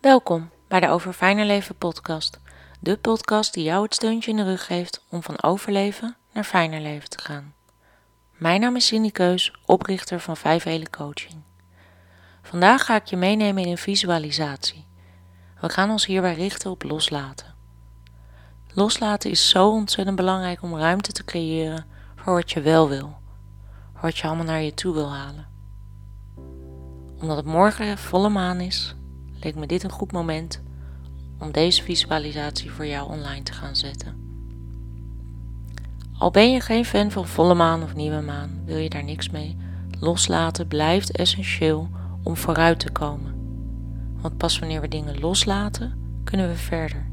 Welkom bij de Over Fijner Leven podcast. De podcast die jou het steuntje in de rug geeft om van overleven naar fijner leven te gaan. Mijn naam is Cindy Keus, oprichter van Vijf Hele Coaching. Vandaag ga ik je meenemen in een visualisatie. We gaan ons hierbij richten op loslaten. Loslaten is zo ontzettend belangrijk om ruimte te creëren voor wat je wel wil, voor wat je allemaal naar je toe wil halen. Omdat het morgen volle maan is, leek me dit een goed moment om deze visualisatie voor jou online te gaan zetten. Al ben je geen fan van volle maan of nieuwe maan, wil je daar niks mee. Loslaten blijft essentieel om vooruit te komen. Want pas wanneer we dingen loslaten, kunnen we verder.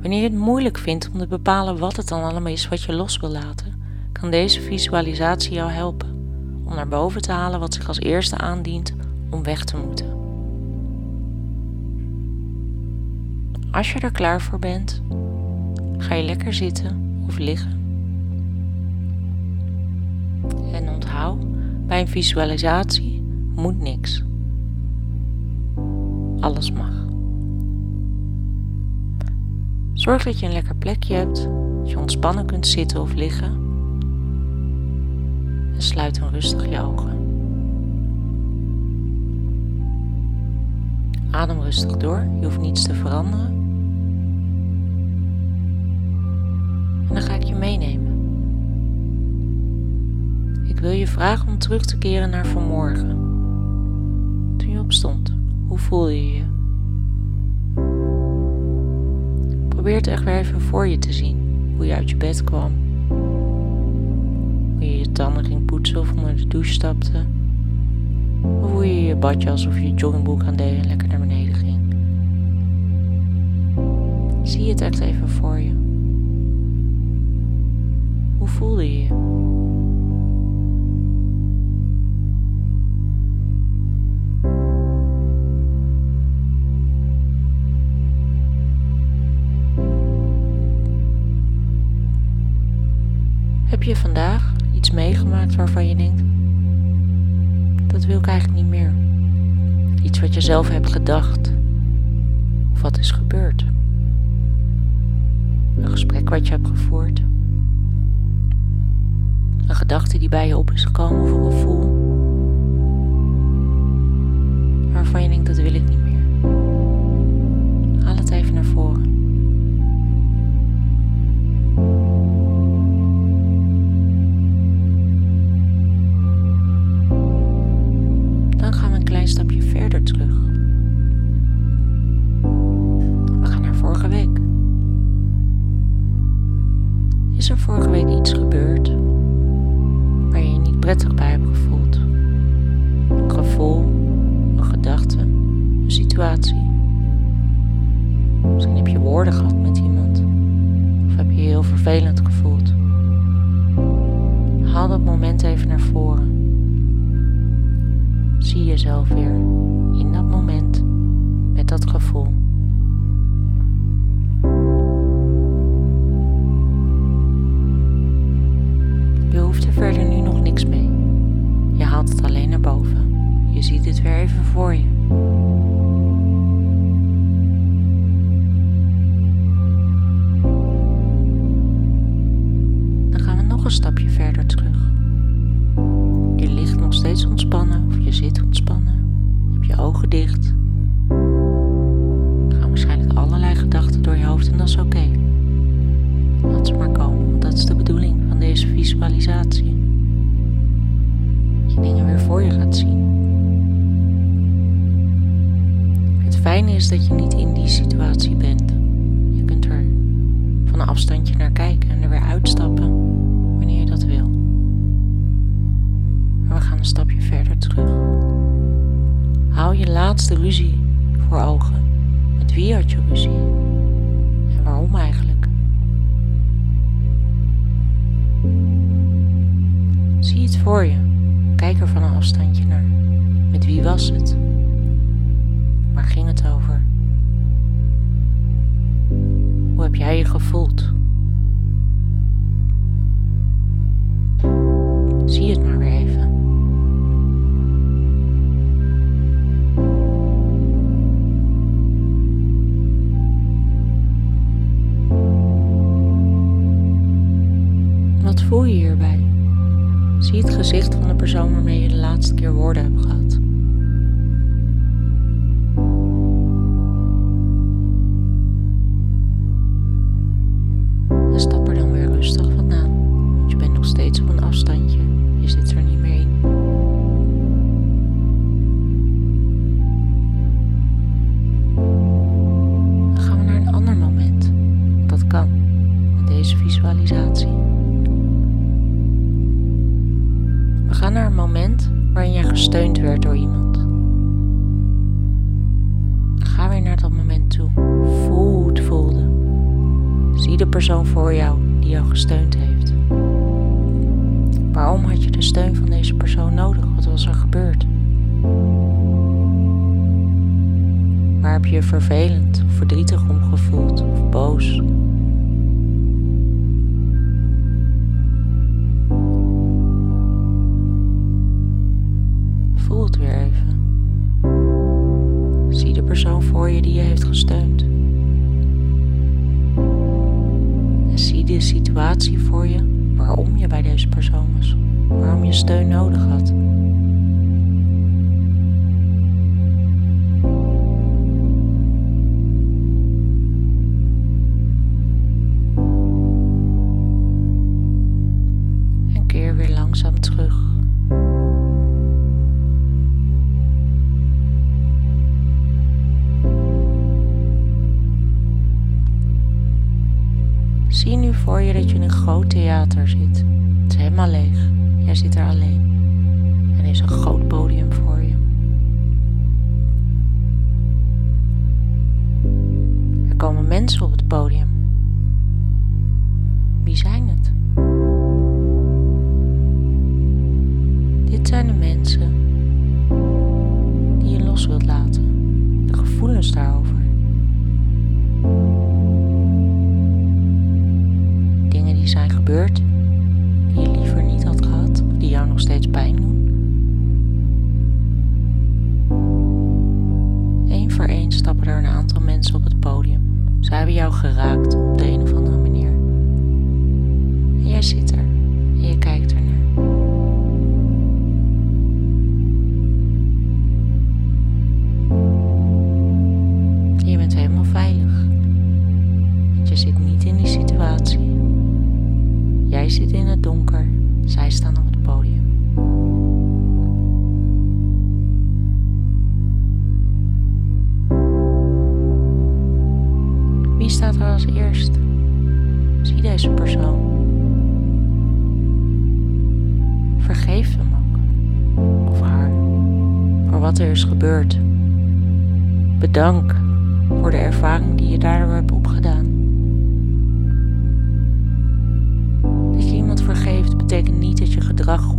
Wanneer je het moeilijk vindt om te bepalen wat het dan allemaal is wat je los wil laten, kan deze visualisatie jou helpen om naar boven te halen wat zich als eerste aandient om weg te moeten. Als je er klaar voor bent, ga je lekker zitten of liggen. En onthoud, bij een visualisatie moet niks. Alles mag. Zorg dat je een lekker plekje hebt, dat je ontspannen kunt zitten of liggen. En sluit dan rustig je ogen. Adem rustig door, je hoeft niets te veranderen. Vragen om terug te keren naar vanmorgen. Toen je opstond, hoe voelde je je? Probeer het echt weer even voor je te zien, hoe je uit je bed kwam. Hoe je je tanden ging poetsen of onder de douche stapte. Of hoe je je badjas of je joggingbroek aan deed en lekker naar beneden ging. Zie het echt even voor je. Je vandaag iets meegemaakt waarvan je denkt, dat wil ik eigenlijk niet meer? Iets wat je zelf hebt gedacht of wat is gebeurd? Een gesprek wat je hebt gevoerd? Een gedachte die bij je op is gekomen of een gevoel prettig bij hebt gevoeld? Een gevoel, een gedachte, een situatie. Misschien heb je woorden gehad met iemand. Of heb je je heel vervelend gevoeld. Haal dat moment even naar voren. Zie jezelf weer in dat moment met dat gevoel. Je hoeft er verder nu nog. Het alleen naar boven. Je ziet het weer even voor je. Is dat je niet in die situatie bent. Je kunt er van een afstandje naar kijken en er weer uitstappen wanneer je dat wil. Maar we gaan een stapje verder terug. Hou je laatste ruzie voor ogen. Met wie had je ruzie? En waarom eigenlijk? Zie het voor je. Kijk er van een afstandje naar. Met wie was het? Waar ging het over? Hoe heb jij je gevoeld? Zie het maar weer even. Wat voel je hierbij? Zie het gezicht van de persoon waarmee je de laatste keer woorden hebt gehad. De persoon voor jou die jou gesteund heeft. Waarom had je de steun van deze persoon nodig? Wat was er gebeurd? Waar heb je je vervelend of verdrietig om gevoeld of boos? Voel het weer even. Zie de persoon voor je die je heeft gesteund. De situatie voor je waarom je bij deze persoon was. Waarom je steun nodig had. Zie nu voor je dat je in een groot theater zit. Het is helemaal leeg. Jij zit er alleen. En er is een groot podium voor je. Er komen mensen op het podium. Wie zijn het? Dit zijn de mensen die je los wilt laten. De gevoelens daarover. Zijn gebeurd, die je liever niet had gehad, die jou nog steeds pijn doen. Eén voor één stappen er een aantal mensen op het podium. Ze hebben jou geraakt op de een of andere manier. En jij zit er en je kijkt ernaar. Donker, zij staan op het podium. Wie staat er als eerst? Zie deze persoon. Vergeef hem ook. Of haar. Voor wat er is gebeurd. Bedank voor de ervaring die je daardoor hebt opgedaan. Betekent niet dat je gedrag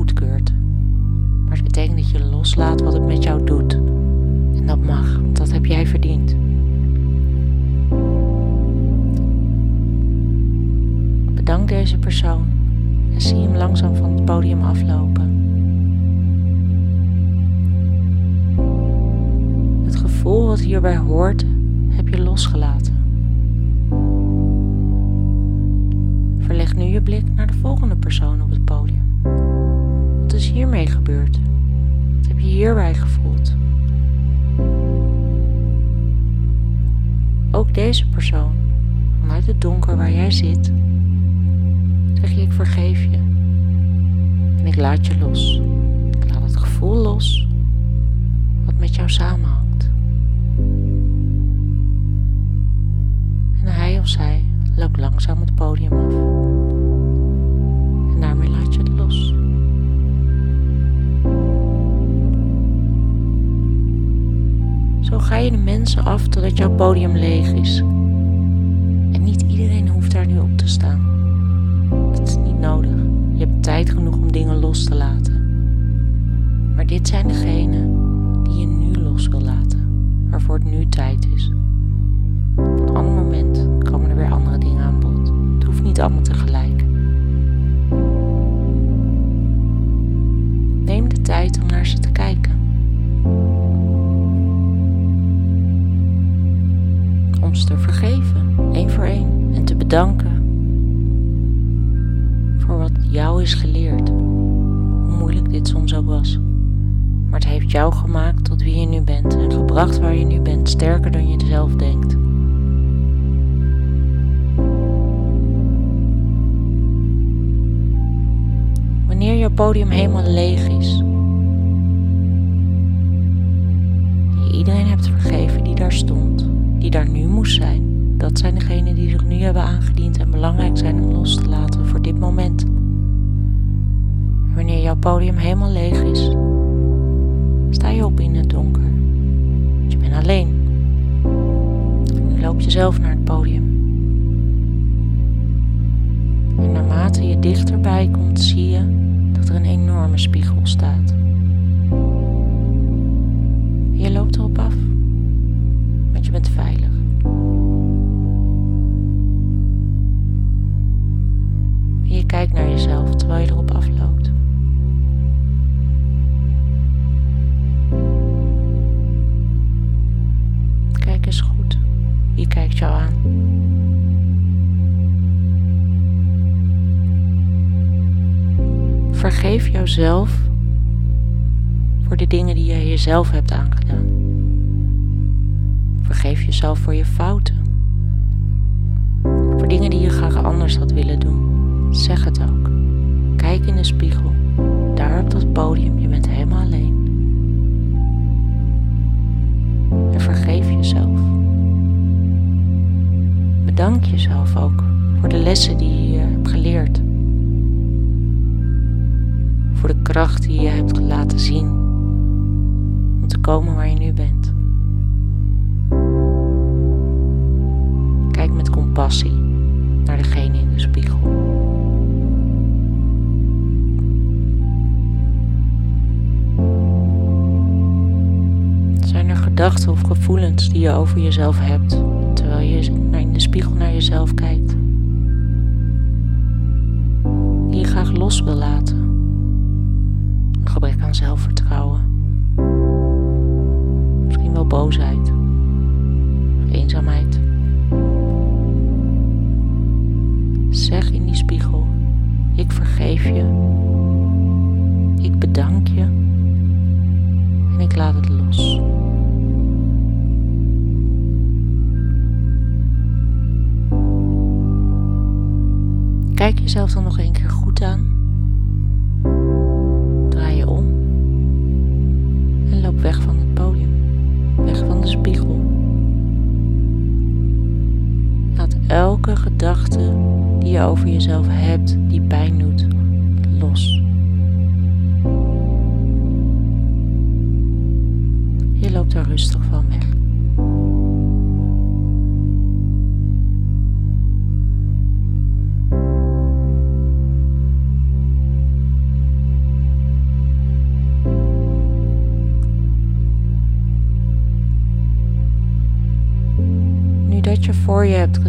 Wat heb je hierbij gevoeld? Ook deze persoon, vanuit het donker waar jij zit, zeg je ik vergeef je. En ik laat je los. Ik laat het gevoel los wat met jou samenhangt. En hij of zij loopt langzaam het podium af. En daarmee laat je het los. Zo ga je de mensen af totdat jouw podium leeg is. En niet iedereen hoeft daar nu op te staan. Dat is niet nodig. Je hebt tijd genoeg om dingen los te laten. Maar dit zijn degenen die je nu los wil laten, waarvoor het nu tijd is. Op een ander moment komen er weer andere dingen aan bod. Het hoeft niet allemaal tegelijk. Neem de tijd om naar ze te kijken. Één, en te bedanken voor wat jou is geleerd, hoe moeilijk dit soms ook was. Maar het heeft jou gemaakt tot wie je nu bent en gebracht waar je nu bent, sterker dan je zelf denkt. Wanneer je podium helemaal leeg is, je iedereen hebt vergeven die daar stond, die daar nu moest zijn, dat zijn degenen die zich nu hebben aangediend en belangrijk zijn om los te laten voor dit moment. Wanneer jouw podium helemaal leeg is, sta je op in het donker. Je bent alleen. Nu loop je zelf naar het podium. En naarmate je dichterbij komt, zie je dat er een enorme spiegel staat. Je loopt erop af, want je bent veilig. Terwijl je erop afloopt. Kijk eens goed. Wie kijkt jou aan? Vergeef jouzelf voor de dingen die je jezelf hebt aangedaan. Vergeef jezelf voor je fouten. Voor dingen die je graag anders had willen doen. Zeg het ook. Kijk in de spiegel. Daar op dat podium, je bent helemaal alleen. En vergeef jezelf. Bedank jezelf ook voor de lessen die je hebt geleerd. Voor de kracht die je hebt laten zien om te komen waar je nu bent. Kijk met compassie gedachten of gevoelens die je over jezelf hebt terwijl je in de spiegel naar jezelf kijkt? Die je graag los wil laten? Gebrek aan zelfvertrouwen. Misschien wel boosheid. Of eenzaamheid. Zeg in die spiegel: Ik vergeef je. Ik bedank je. En ik laat het los. Kijk jezelf dan nog een keer goed aan. Draai je om. En loop weg van het podium. Weg van de spiegel. Laat elke gedachte die je over jezelf hebt, die pijn doet,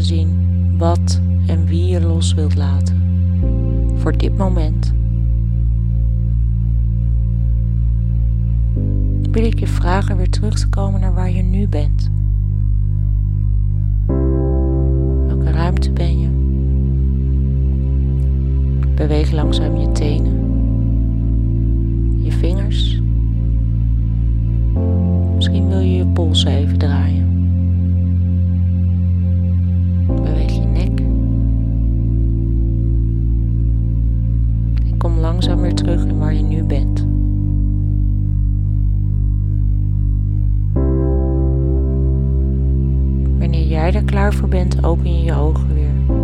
gezien wat en wie je los wilt laten voor dit moment, wil ik je vragen weer terug te komen naar waar je nu bent. Welke ruimte ben je? Beweeg langzaam je tenen, je vingers. Misschien wil je je polsen even draaien. Langzaam weer terug in waar je nu bent. Wanneer jij er klaar voor bent, open je je ogen weer.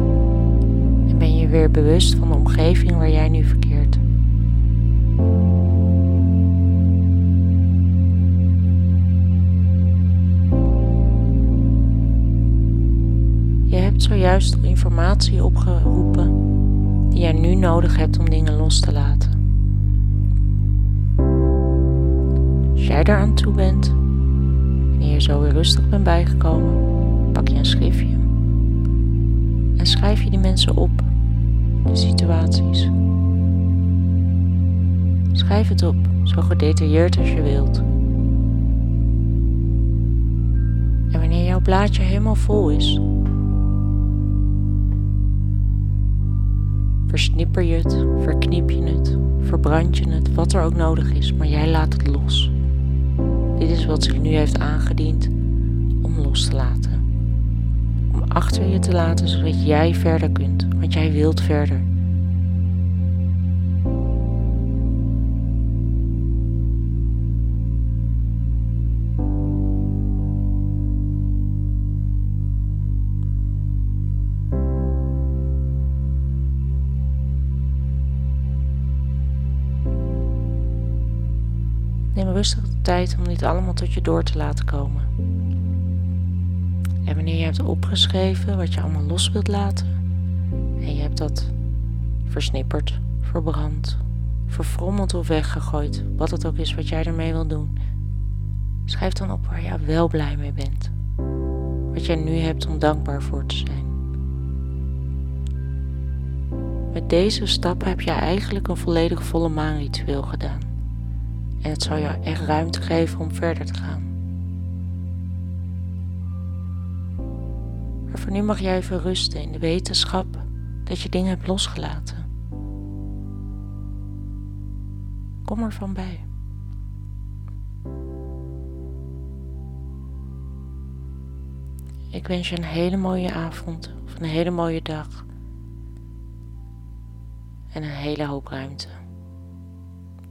En ben je weer bewust van de omgeving waar jij nu verkeert. Je hebt zojuist informatie opgeroepen die jij nu nodig hebt om dingen los te laten. Als jij daar aan toe bent, wanneer je zo weer rustig bent bijgekomen, pak je een schriftje en schrijf je die mensen op, de situaties. Schrijf het op, zo gedetailleerd als je wilt. En wanneer jouw blaadje helemaal vol is, Versnipper je het, verknip je het, verbrand je het, wat er ook nodig is, maar jij laat het los. Dit is wat zich nu heeft aangediend om los te laten. Om achter je te laten zodat jij verder kunt, want jij wilt verder. Rustig de tijd om dit allemaal tot je door te laten komen. En wanneer je hebt opgeschreven wat je allemaal los wilt laten, en je hebt dat versnipperd, verbrand, verfrommeld of weggegooid, wat het ook is wat jij ermee wil doen, schrijf dan op waar je wel blij mee bent. Wat jij nu hebt om dankbaar voor te zijn. Met deze stappen heb je eigenlijk een volledig volle maanritueel gedaan. En het zal jou echt ruimte geven om verder te gaan. Maar voor nu mag jij even rusten in de wetenschap dat je dingen hebt losgelaten. Kom ervan bij. Ik wens je een hele mooie avond of een hele mooie dag. En een hele hoop ruimte.